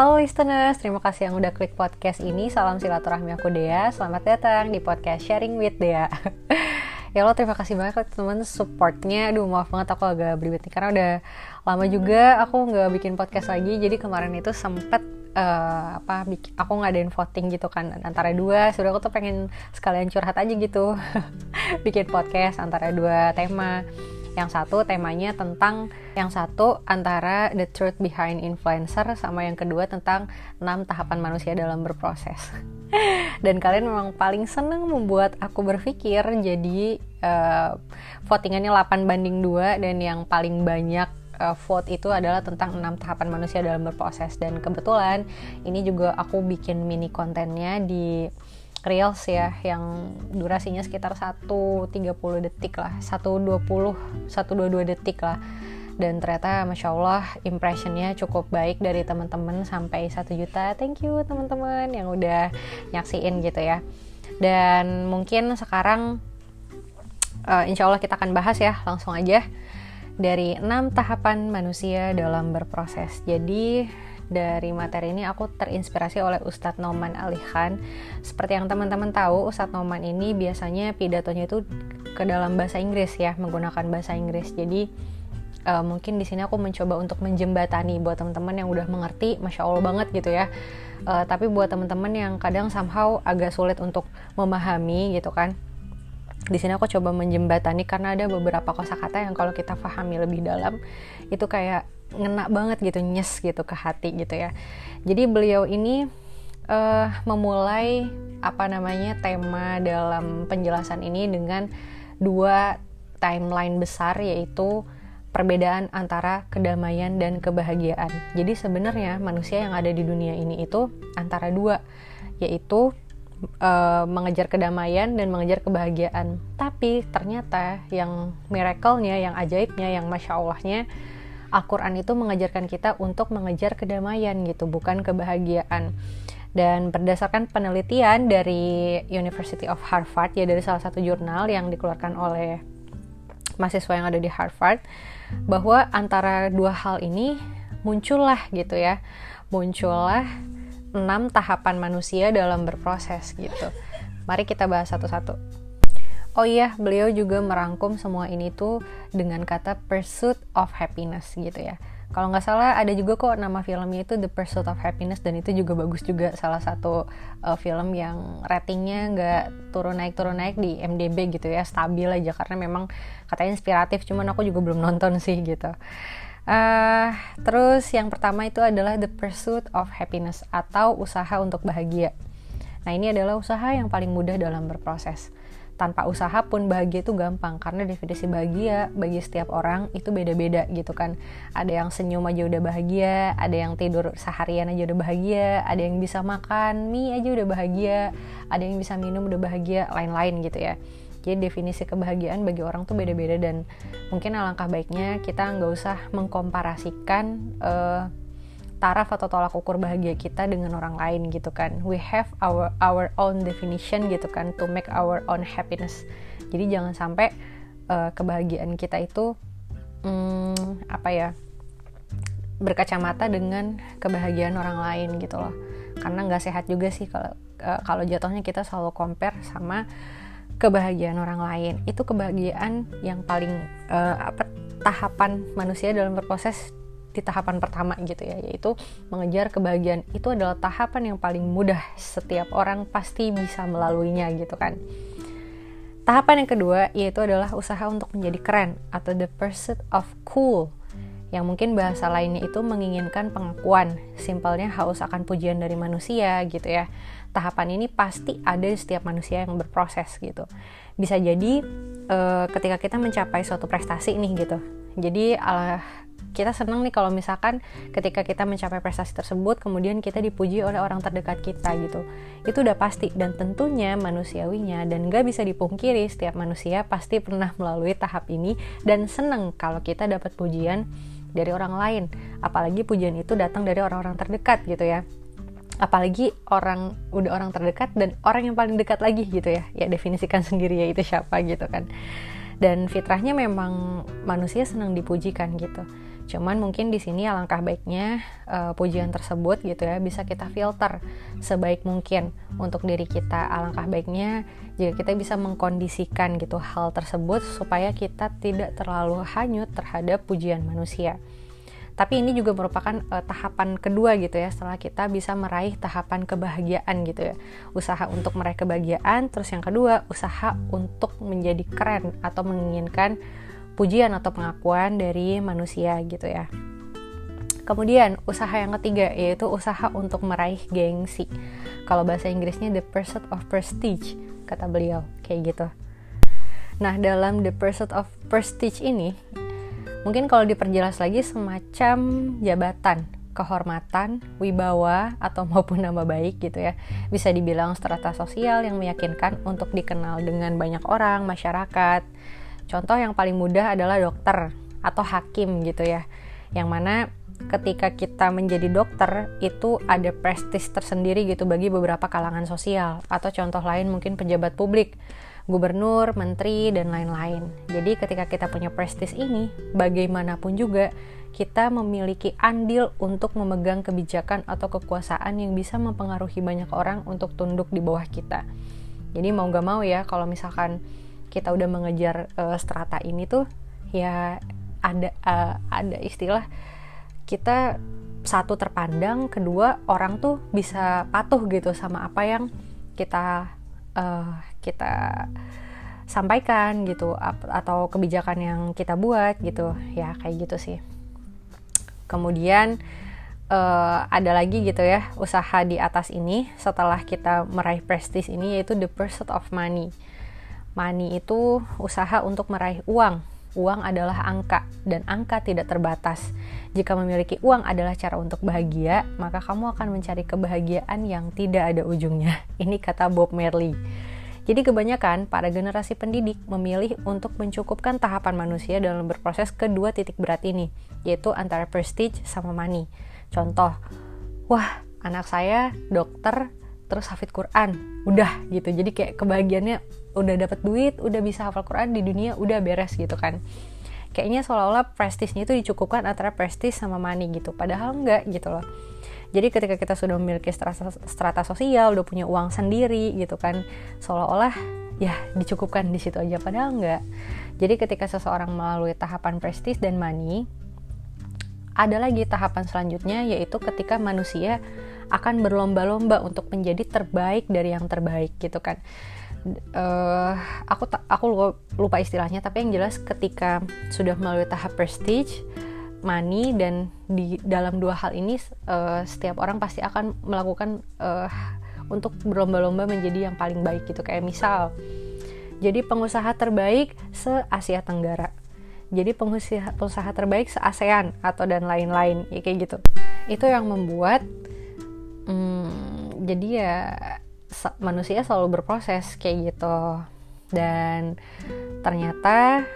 Halo listeners, terima kasih yang udah klik podcast ini. Salam silaturahmi aku Dea. Selamat datang di podcast Sharing with Dea. ya Allah terima kasih banget teman supportnya. Aduh maaf banget aku agak beribet nih karena udah lama juga aku nggak bikin podcast lagi. Jadi kemarin itu sempet uh, apa aku ngadain voting gitu kan antara dua. Sudah aku tuh pengen sekalian curhat aja gitu, bikin podcast antara dua tema yang satu temanya tentang yang satu antara the truth behind influencer sama yang kedua tentang enam tahapan manusia dalam berproses. Dan kalian memang paling seneng membuat aku berpikir jadi uh, votingannya 8 banding 2 dan yang paling banyak uh, vote itu adalah tentang enam tahapan manusia dalam berproses dan kebetulan ini juga aku bikin mini kontennya di reels ya yang durasinya sekitar 1.30 detik lah 1.20 1.22 detik lah. Dan ternyata masya Allah impressionnya cukup baik dari teman-teman sampai satu juta. Thank you teman-teman yang udah nyaksiin gitu ya. Dan mungkin sekarang uh, insya Allah kita akan bahas ya langsung aja. Dari enam tahapan manusia dalam berproses. Jadi dari materi ini aku terinspirasi oleh Ustadz Noman Ali Khan. Seperti yang teman-teman tahu, Ustadz Noman ini biasanya pidatonya itu ke dalam bahasa Inggris ya, menggunakan bahasa Inggris. Jadi uh, mungkin di sini aku mencoba untuk menjembatani buat teman-teman yang udah mengerti, masya Allah banget gitu ya. Uh, tapi buat teman-teman yang kadang somehow agak sulit untuk memahami gitu kan, di sini aku coba menjembatani karena ada beberapa kosakata yang kalau kita pahami lebih dalam itu kayak ngena banget gitu nyes gitu ke hati gitu ya jadi beliau ini uh, memulai apa namanya tema dalam penjelasan ini dengan dua timeline besar yaitu perbedaan antara kedamaian dan kebahagiaan. Jadi sebenarnya manusia yang ada di dunia ini itu antara dua, yaitu uh, mengejar kedamaian dan mengejar kebahagiaan. Tapi ternyata yang miracle-nya, yang ajaibnya, yang masya Allahnya Al-Quran itu mengajarkan kita untuk mengejar kedamaian gitu, bukan kebahagiaan. Dan berdasarkan penelitian dari University of Harvard, ya dari salah satu jurnal yang dikeluarkan oleh mahasiswa yang ada di Harvard, bahwa antara dua hal ini muncullah gitu ya, muncullah enam tahapan manusia dalam berproses gitu. Mari kita bahas satu-satu. Oh iya, beliau juga merangkum semua ini tuh dengan kata pursuit of happiness gitu ya. Kalau nggak salah ada juga kok nama filmnya itu The Pursuit of Happiness dan itu juga bagus juga salah satu uh, film yang ratingnya nggak turun naik turun naik di MDB gitu ya stabil aja karena memang katanya inspiratif cuman aku juga belum nonton sih gitu. Uh, terus yang pertama itu adalah The Pursuit of Happiness atau usaha untuk bahagia. Nah ini adalah usaha yang paling mudah dalam berproses. Tanpa usaha pun bahagia itu gampang karena definisi bahagia bagi setiap orang itu beda-beda gitu kan. Ada yang senyum aja udah bahagia ada yang tidur seharian aja udah bahagia ada yang bisa makan mie aja udah bahagia ada yang bisa minum udah bahagia lain-lain gitu ya jadi definisi kebahagiaan bagi orang tuh beda-beda dan mungkin alangkah baiknya kita nggak usah mengkomparasikan uh, taraf atau tolak ukur bahagia kita dengan orang lain gitu kan. We have our our own definition gitu kan to make our own happiness. Jadi jangan sampai uh, kebahagiaan kita itu um, apa ya berkacamata dengan kebahagiaan orang lain gitu loh. Karena nggak sehat juga sih kalau uh, kalau jatuhnya kita selalu compare sama kebahagiaan orang lain. Itu kebahagiaan yang paling uh, apa tahapan manusia dalam berproses di tahapan pertama gitu ya yaitu mengejar kebahagiaan. Itu adalah tahapan yang paling mudah setiap orang pasti bisa melaluinya gitu kan. Tahapan yang kedua yaitu adalah usaha untuk menjadi keren atau the pursuit of cool yang mungkin bahasa lainnya itu menginginkan pengakuan. Simpelnya haus akan pujian dari manusia gitu ya tahapan ini pasti ada di setiap manusia yang berproses gitu. Bisa jadi uh, ketika kita mencapai suatu prestasi nih gitu. Jadi uh, kita senang nih kalau misalkan ketika kita mencapai prestasi tersebut kemudian kita dipuji oleh orang terdekat kita gitu. Itu udah pasti dan tentunya manusiawinya dan gak bisa dipungkiri setiap manusia pasti pernah melalui tahap ini dan seneng kalau kita dapat pujian dari orang lain. Apalagi pujian itu datang dari orang-orang terdekat gitu ya apalagi orang udah orang terdekat dan orang yang paling dekat lagi gitu ya ya definisikan sendiri ya itu siapa gitu kan dan fitrahnya memang manusia senang dipujikan gitu Cuman mungkin di sini alangkah baiknya uh, pujian tersebut gitu ya bisa kita filter sebaik mungkin untuk diri kita. Alangkah baiknya jika kita bisa mengkondisikan gitu hal tersebut supaya kita tidak terlalu hanyut terhadap pujian manusia. Tapi ini juga merupakan uh, tahapan kedua gitu ya setelah kita bisa meraih tahapan kebahagiaan gitu ya. Usaha untuk meraih kebahagiaan, terus yang kedua usaha untuk menjadi keren atau menginginkan pujian atau pengakuan dari manusia gitu ya. Kemudian usaha yang ketiga yaitu usaha untuk meraih gengsi. Kalau bahasa Inggrisnya the pursuit of prestige kata beliau kayak gitu. Nah dalam the pursuit of prestige ini mungkin kalau diperjelas lagi semacam jabatan, kehormatan, wibawa atau maupun nama baik gitu ya. Bisa dibilang strata sosial yang meyakinkan untuk dikenal dengan banyak orang, masyarakat Contoh yang paling mudah adalah dokter atau hakim gitu ya. Yang mana ketika kita menjadi dokter itu ada prestis tersendiri gitu bagi beberapa kalangan sosial atau contoh lain mungkin pejabat publik, gubernur, menteri dan lain-lain. Jadi ketika kita punya prestis ini, bagaimanapun juga kita memiliki andil untuk memegang kebijakan atau kekuasaan yang bisa mempengaruhi banyak orang untuk tunduk di bawah kita. Jadi mau gak mau ya kalau misalkan kita udah mengejar uh, strata ini tuh ya ada uh, ada istilah kita satu terpandang, kedua orang tuh bisa patuh gitu sama apa yang kita uh, kita sampaikan gitu atau kebijakan yang kita buat gitu ya kayak gitu sih. Kemudian uh, ada lagi gitu ya usaha di atas ini setelah kita meraih prestis ini yaitu the pursuit of money Money itu usaha untuk meraih uang. Uang adalah angka dan angka tidak terbatas. Jika memiliki uang adalah cara untuk bahagia, maka kamu akan mencari kebahagiaan yang tidak ada ujungnya. Ini kata Bob Marley. Jadi kebanyakan para generasi pendidik memilih untuk mencukupkan tahapan manusia dalam berproses kedua titik berat ini, yaitu antara prestige sama money. Contoh, wah anak saya dokter terus hafid Quran, udah gitu. Jadi kayak kebahagiaannya udah dapat duit udah bisa hafal Quran di dunia udah beres gitu kan kayaknya seolah-olah prestisnya itu dicukupkan antara prestis sama money gitu padahal enggak gitu loh jadi ketika kita sudah memiliki strata, strata sosial udah punya uang sendiri gitu kan seolah-olah ya dicukupkan di situ aja padahal enggak jadi ketika seseorang melalui tahapan prestis dan money ada lagi tahapan selanjutnya yaitu ketika manusia akan berlomba-lomba untuk menjadi terbaik dari yang terbaik gitu kan. Uh, aku aku lupa istilahnya tapi yang jelas ketika sudah melalui tahap prestige money dan di dalam dua hal ini uh, setiap orang pasti akan melakukan uh, untuk berlomba-lomba menjadi yang paling baik gitu. Kayak misal jadi pengusaha terbaik se Asia Tenggara. Jadi pengusaha pengusaha terbaik se ASEAN atau dan lain-lain ya kayak gitu. Itu yang membuat hmm, jadi ya manusia selalu berproses kayak gitu. Dan ternyata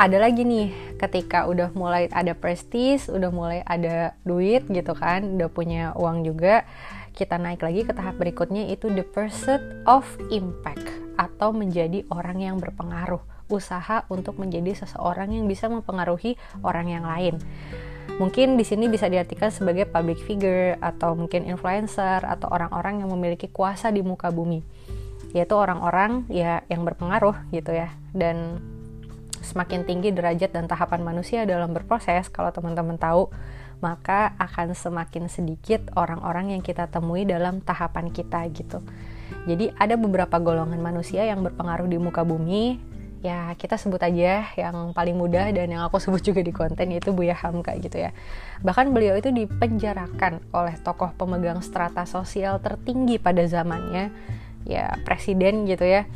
ada lagi nih ketika udah mulai ada prestis, udah mulai ada duit gitu kan, udah punya uang juga, kita naik lagi ke tahap berikutnya itu the pursuit of impact atau menjadi orang yang berpengaruh, usaha untuk menjadi seseorang yang bisa mempengaruhi orang yang lain. Mungkin di sini bisa diartikan sebagai public figure atau mungkin influencer atau orang-orang yang memiliki kuasa di muka bumi. Yaitu orang-orang ya yang berpengaruh gitu ya. Dan semakin tinggi derajat dan tahapan manusia dalam berproses, kalau teman-teman tahu, maka akan semakin sedikit orang-orang yang kita temui dalam tahapan kita gitu. Jadi ada beberapa golongan manusia yang berpengaruh di muka bumi ya kita sebut aja yang paling mudah dan yang aku sebut juga di konten yaitu Buya Hamka gitu ya. Bahkan beliau itu dipenjarakan oleh tokoh pemegang strata sosial tertinggi pada zamannya, ya presiden gitu ya.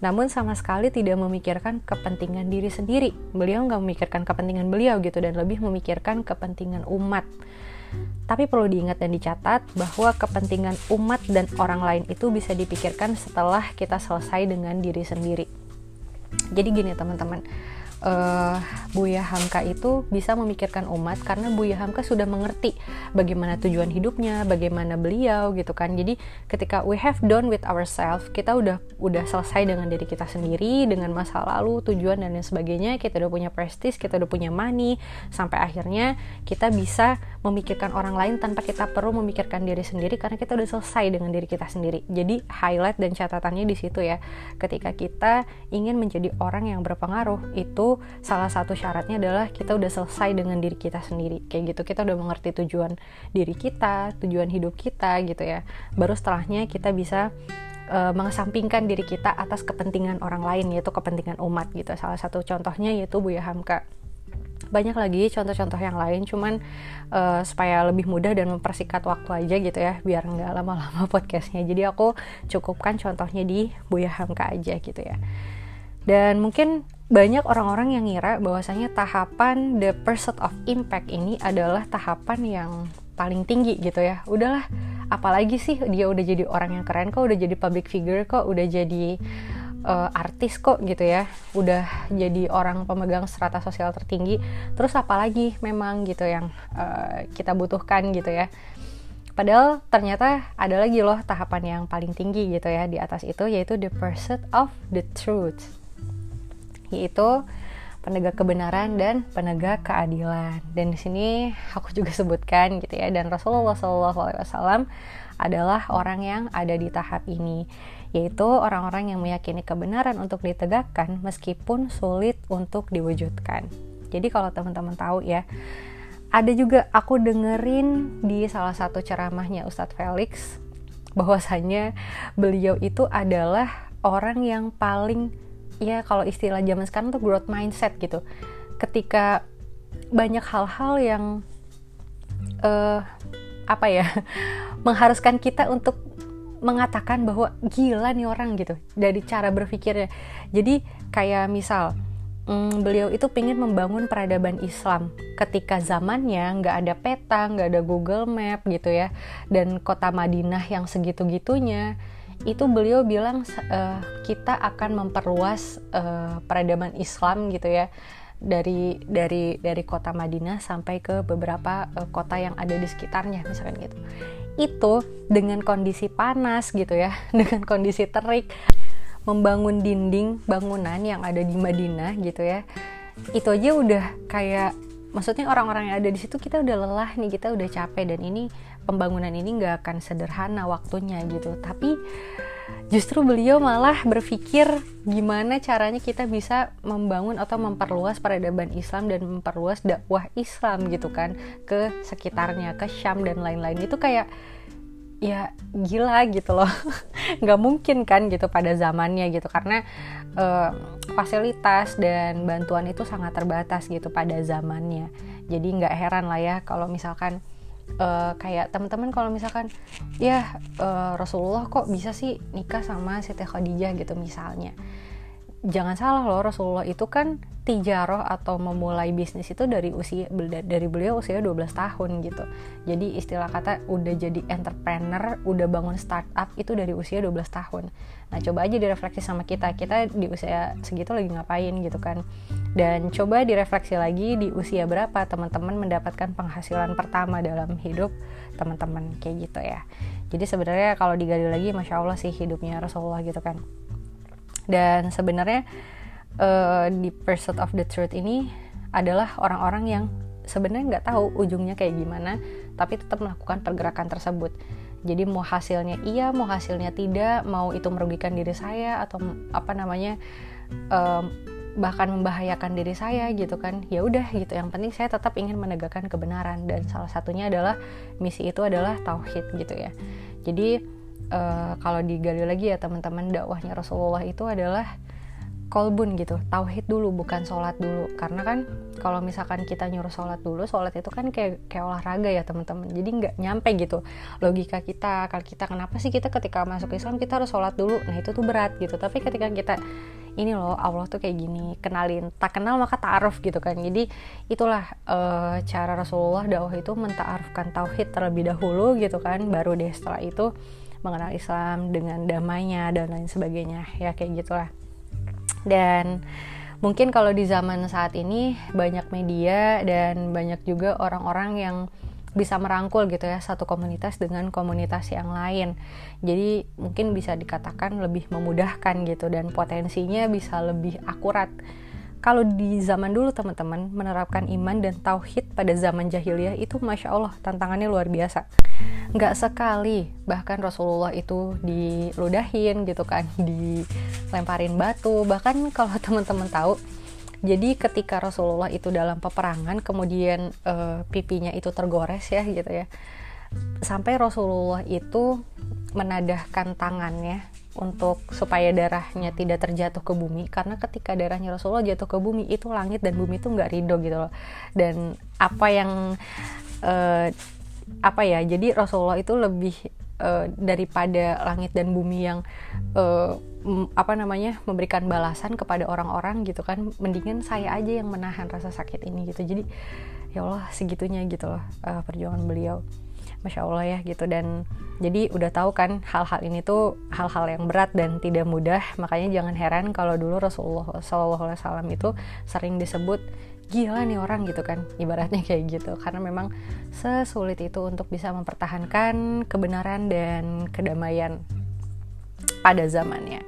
Namun sama sekali tidak memikirkan kepentingan diri sendiri. Beliau nggak memikirkan kepentingan beliau gitu dan lebih memikirkan kepentingan umat. Tapi perlu diingat dan dicatat bahwa kepentingan umat dan orang lain itu bisa dipikirkan setelah kita selesai dengan diri sendiri jadi gini teman-teman uh, Buya Hamka itu bisa memikirkan umat karena Buya Hamka sudah mengerti bagaimana tujuan hidupnya, bagaimana beliau gitu kan. Jadi ketika we have done with ourselves, kita udah udah selesai dengan diri kita sendiri, dengan masa lalu, tujuan dan lain sebagainya, kita udah punya prestis, kita udah punya money, sampai akhirnya kita bisa memikirkan orang lain tanpa kita perlu memikirkan diri sendiri karena kita udah selesai dengan diri kita sendiri. Jadi highlight dan catatannya di situ ya. Ketika kita ingin menjadi orang yang berpengaruh, salah satu syaratnya adalah kita udah selesai dengan diri kita sendiri. Kayak gitu kita udah mengerti tujuan diri kita tujuan hidup kita gitu ya. Baru setelahnya kita bisa uh, mengesampingkan diri kita atas kepentingan orang lain yaitu kepentingan umat gitu. Salah satu contohnya yaitu Buya Hamka. Banyak lagi contoh-contoh yang lain cuman uh, supaya lebih mudah dan mempersingkat waktu aja gitu ya biar nggak lama-lama podcastnya. Jadi aku cukupkan contohnya di Buya Hamka aja gitu ya. Dan mungkin banyak orang-orang yang ngira bahwasanya tahapan the pursuit of impact ini adalah tahapan yang paling tinggi gitu ya. Udahlah apalagi sih dia udah jadi orang yang keren kok udah jadi public figure kok udah jadi uh, artis kok gitu ya. Udah jadi orang pemegang strata sosial tertinggi. Terus apalagi memang gitu yang uh, kita butuhkan gitu ya. Padahal ternyata ada lagi loh tahapan yang paling tinggi gitu ya di atas itu yaitu the pursuit of the truth yaitu penegak kebenaran dan penegak keadilan. Dan di sini aku juga sebutkan gitu ya dan Rasulullah SAW adalah orang yang ada di tahap ini, yaitu orang-orang yang meyakini kebenaran untuk ditegakkan meskipun sulit untuk diwujudkan. Jadi kalau teman-teman tahu ya, ada juga aku dengerin di salah satu ceramahnya Ustadz Felix bahwasanya beliau itu adalah orang yang paling ya kalau istilah zaman sekarang tuh growth mindset gitu. Ketika banyak hal-hal yang uh, apa ya mengharuskan kita untuk mengatakan bahwa gila nih orang gitu dari cara berpikirnya. Jadi kayak misal mm, beliau itu pengen membangun peradaban Islam. Ketika zamannya nggak ada peta nggak ada Google Map gitu ya dan kota Madinah yang segitu gitunya itu beliau bilang uh, kita akan memperluas uh, peradaban Islam gitu ya dari dari dari kota Madinah sampai ke beberapa uh, kota yang ada di sekitarnya misalkan gitu. Itu dengan kondisi panas gitu ya dengan kondisi terik membangun dinding bangunan yang ada di Madinah gitu ya. Itu aja udah kayak maksudnya orang-orang yang ada di situ kita udah lelah nih kita udah capek dan ini pembangunan ini nggak akan sederhana waktunya gitu. Tapi justru beliau malah berpikir gimana caranya kita bisa membangun atau memperluas peradaban Islam dan memperluas dakwah Islam gitu kan ke sekitarnya ke Syam dan lain-lain. Itu kayak ya gila gitu loh. Nggak mungkin kan gitu pada zamannya gitu. Karena uh, fasilitas dan bantuan itu sangat terbatas gitu pada zamannya. Jadi nggak heran lah ya kalau misalkan uh, kayak teman-teman kalau misalkan ya uh, Rasulullah kok bisa sih nikah sama Siti Khadijah gitu misalnya jangan salah loh Rasulullah itu kan tijaroh atau memulai bisnis itu dari usia dari beliau usia 12 tahun gitu. Jadi istilah kata udah jadi entrepreneur, udah bangun startup itu dari usia 12 tahun. Nah, coba aja direfleksi sama kita. Kita di usia segitu lagi ngapain gitu kan. Dan coba direfleksi lagi di usia berapa teman-teman mendapatkan penghasilan pertama dalam hidup teman-teman kayak gitu ya. Jadi sebenarnya kalau digali lagi masya Allah sih hidupnya Rasulullah gitu kan dan sebenarnya uh, di Pursuit of the Truth ini adalah orang-orang yang sebenarnya nggak tahu ujungnya kayak gimana tapi tetap melakukan pergerakan tersebut jadi mau hasilnya iya mau hasilnya tidak mau itu merugikan diri saya atau apa namanya um, bahkan membahayakan diri saya gitu kan. Ya udah gitu yang penting saya tetap ingin menegakkan kebenaran dan salah satunya adalah misi itu adalah tauhid gitu ya. Jadi uh, kalau digali lagi ya teman-teman dakwahnya Rasulullah itu adalah kolbun gitu tauhid dulu bukan sholat dulu. Karena kan kalau misalkan kita nyuruh sholat dulu sholat itu kan kayak kayak olahraga ya teman-teman. Jadi nggak nyampe gitu logika kita kalau kita. Kenapa sih kita ketika masuk Islam kita harus sholat dulu? Nah itu tuh berat gitu. Tapi ketika kita ini loh Allah tuh kayak gini kenalin tak kenal maka ta'aruf gitu kan. Jadi itulah uh, cara Rasulullah dakwah itu mentaarufkan tauhid terlebih dahulu gitu kan. Baru deh setelah itu mengenal Islam dengan damainya dan lain sebagainya. Ya kayak gitulah. Dan mungkin kalau di zaman saat ini banyak media dan banyak juga orang-orang yang bisa merangkul gitu ya satu komunitas dengan komunitas yang lain. Jadi mungkin bisa dikatakan lebih memudahkan gitu dan potensinya bisa lebih akurat. Kalau di zaman dulu teman-teman menerapkan iman dan tauhid pada zaman jahiliyah itu masya Allah tantangannya luar biasa. Nggak sekali bahkan Rasulullah itu diludahin gitu kan, dilemparin batu. Bahkan kalau teman-teman tahu jadi ketika Rasulullah itu dalam peperangan, kemudian uh, pipinya itu tergores ya gitu ya. Sampai Rasulullah itu menadahkan tangannya untuk supaya darahnya tidak terjatuh ke bumi karena ketika darahnya Rasulullah jatuh ke bumi itu langit dan bumi itu nggak ridho gitu loh dan apa yang uh, apa ya jadi Rasulullah itu lebih uh, daripada langit dan bumi yang uh, apa namanya memberikan balasan kepada orang-orang gitu kan. Mendingan saya aja yang menahan rasa sakit ini gitu. Jadi ya Allah segitunya gitu loh uh, perjuangan beliau. Masya Allah ya gitu. Dan jadi udah tahu kan hal-hal ini tuh hal-hal yang berat dan tidak mudah. Makanya jangan heran kalau dulu Rasulullah SAW itu sering disebut gila nih orang gitu kan. Ibaratnya kayak gitu. Karena memang sesulit itu untuk bisa mempertahankan kebenaran dan kedamaian pada zamannya.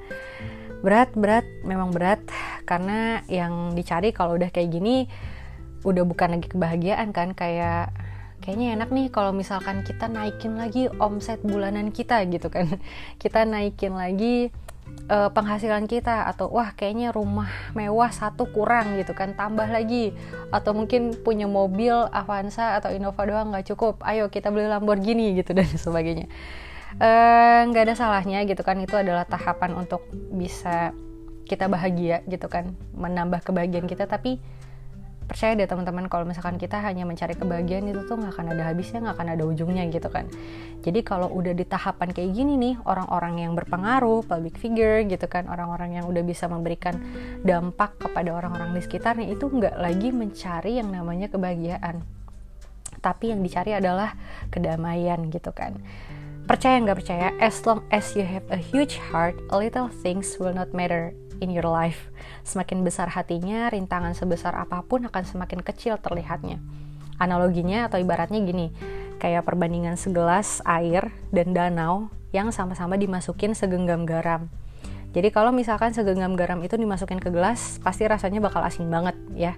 Berat berat memang berat. Karena yang dicari kalau udah kayak gini udah bukan lagi kebahagiaan kan kayak kayaknya enak nih kalau misalkan kita naikin lagi omset bulanan kita gitu kan. Kita naikin lagi uh, penghasilan kita atau wah kayaknya rumah mewah satu kurang gitu kan. Tambah lagi. Atau mungkin punya mobil Avanza atau Innova doang nggak cukup. Ayo kita beli Lamborghini gitu dan sebagainya nggak uh, ada salahnya gitu kan. Itu adalah tahapan untuk bisa kita bahagia gitu kan. Menambah kebahagiaan kita. Tapi percaya deh teman-teman kalau misalkan kita hanya mencari kebahagiaan itu tuh nggak akan ada habisnya nggak akan ada ujungnya gitu kan. Jadi kalau udah di tahapan kayak gini nih orang-orang yang berpengaruh public figure gitu kan orang-orang yang udah bisa memberikan dampak kepada orang-orang di sekitarnya itu nggak lagi mencari yang namanya kebahagiaan. Tapi yang dicari adalah kedamaian gitu kan percaya nggak percaya as long as you have a huge heart a little things will not matter in your life. Semakin besar hatinya, rintangan sebesar apa pun akan semakin kecil terlihatnya. Analoginya atau ibaratnya gini, kayak perbandingan segelas air dan danau yang sama-sama dimasukin segenggam garam. Jadi kalau misalkan segenggam garam itu dimasukin ke gelas, pasti rasanya bakal asin banget ya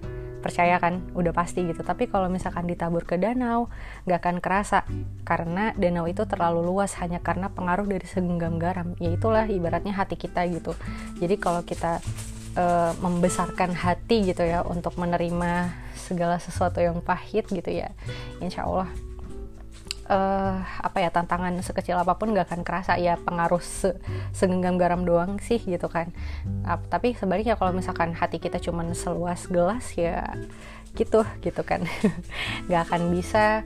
percaya kan? Udah pasti gitu. Tapi kalau misalkan ditabur ke danau nggak akan kerasa. Karena danau itu terlalu luas hanya karena pengaruh dari segenggam garam. Ya itulah ibaratnya hati kita gitu. Jadi kalau kita uh, membesarkan hati gitu ya untuk menerima segala sesuatu yang pahit gitu ya insya Allah uh, apa ya tantangan sekecil apa pun gak akan kerasa. Ya pengaruh se segenggam garam doang sih gitu kan. Uh, tapi sebaliknya kalau misalkan hati kita cuma seluas gelas ya gitu gitu kan. Gak akan bisa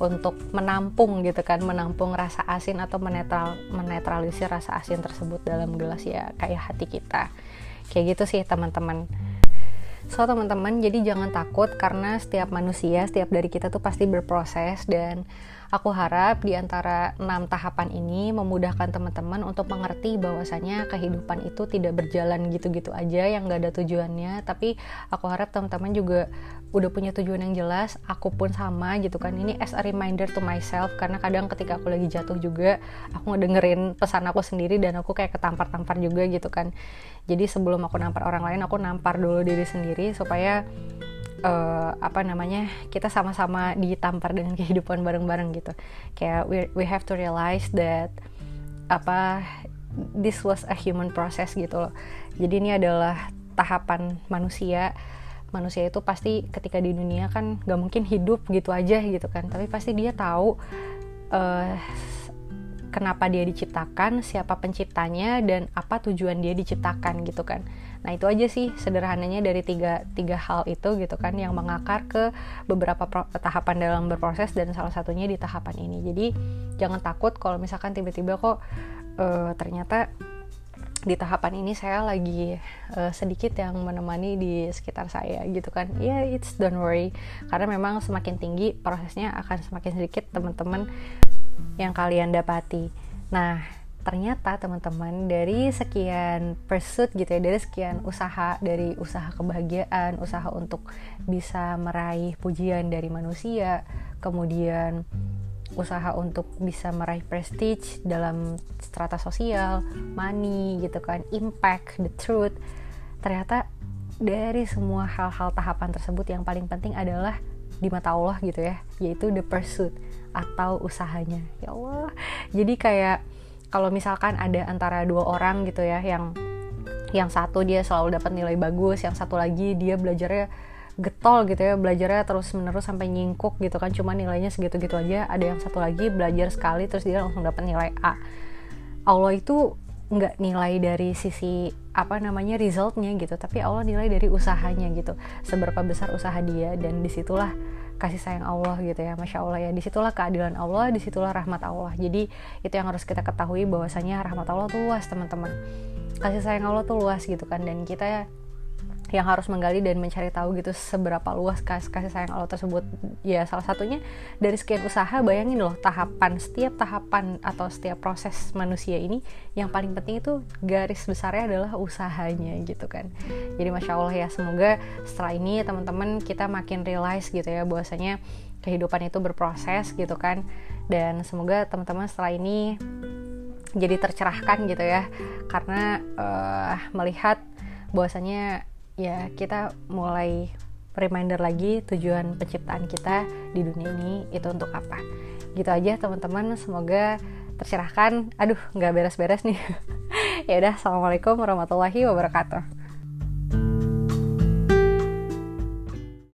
untuk menampung gitu kan menampung rasa asin atau menetral menetralisir rasa asin tersebut dalam gelas ya kayak hati kita. Kayak gitu sih teman-teman So teman-teman, jadi jangan takut karena setiap manusia, setiap dari kita tuh pasti berproses dan Aku harap di antara enam tahapan ini memudahkan teman-teman untuk mengerti bahwasanya kehidupan itu tidak berjalan gitu-gitu aja yang gak ada tujuannya. Tapi aku harap teman-teman juga udah punya tujuan yang jelas. Aku pun sama gitu kan. Ini as a reminder to myself karena kadang ketika aku lagi jatuh juga aku ngedengerin pesan aku sendiri dan aku kayak ketampar-tampar juga gitu kan. Jadi sebelum aku nampar orang lain aku nampar dulu diri sendiri supaya uh, apa namanya kita sama-sama ditampar dengan kehidupan bareng-bareng gitu. Kayak we we have to realize that apa this was a human process gitu loh. Jadi ini adalah tahapan manusia. Manusia itu pasti ketika di dunia kan gak mungkin hidup gitu aja gitu kan. Tapi pasti dia tahu uh, kenapa dia diciptakan siapa penciptanya dan apa tujuan dia diciptakan gitu kan. Nah itu aja sih sederhananya dari tiga, tiga hal itu gitu kan yang mengakar ke beberapa pro, tahapan dalam berproses dan salah satunya di tahapan ini. Jadi jangan takut kalau misalkan tiba-tiba kok uh, ternyata di tahapan ini saya lagi uh, sedikit yang menemani di sekitar saya gitu kan. Ya yeah, it's don't worry. Karena memang semakin tinggi prosesnya akan semakin sedikit teman-teman yang kalian dapati. Nah ternyata teman-teman dari sekian pursuit gitu ya dari sekian usaha dari usaha kebahagiaan usaha untuk bisa meraih pujian dari manusia kemudian usaha untuk bisa meraih prestige dalam strata sosial money gitu kan impact the truth ternyata dari semua hal-hal tahapan tersebut yang paling penting adalah di mata Allah gitu ya yaitu the pursuit atau usahanya. Ya Allah. Jadi kayak kalau misalkan ada antara dua orang gitu ya yang yang satu dia selalu dapat nilai bagus yang satu lagi dia belajarnya getol gitu ya belajarnya terus menerus sampai nyingkuk gitu kan cuma nilainya segitu-gitu aja. Ada yang satu lagi belajar sekali terus dia langsung dapat nilai A. Allah itu nggak nilai dari sisi apa namanya resultnya gitu tapi Allah nilai dari usahanya gitu. Seberapa besar usaha dia dan di situlah kasih sayang Allah gitu ya. Masya Allah ya. Di situlah keadilan Allah di situlah rahmat Allah. Jadi itu yang harus kita ketahui bahwasanya rahmat Allah tuh luas teman-teman. Kasih sayang Allah tuh luas gitu kan. Dan kita yang harus menggali dan mencari tahu gitu seberapa luas kasih, kasih sayang Allah tersebut. Ya salah satunya dari sekian usaha bayangin loh tahapan setiap tahapan atau setiap proses manusia ini yang paling penting itu garis besarnya adalah usahanya gitu kan. Jadi masya Allah ya semoga setelah ini teman-teman kita makin realize gitu ya bahwasanya kehidupan itu berproses gitu kan. Dan semoga teman-teman setelah ini jadi tercerahkan gitu ya. Karena uh, melihat bahwasanya ya kita mulai reminder lagi tujuan penciptaan kita di dunia ini itu untuk apa? Gitu aja teman-teman. Semoga tercerahkan. Aduh nggak beres-beres nih. Ya udah assalamualaikum warahmatullahi wabarakatuh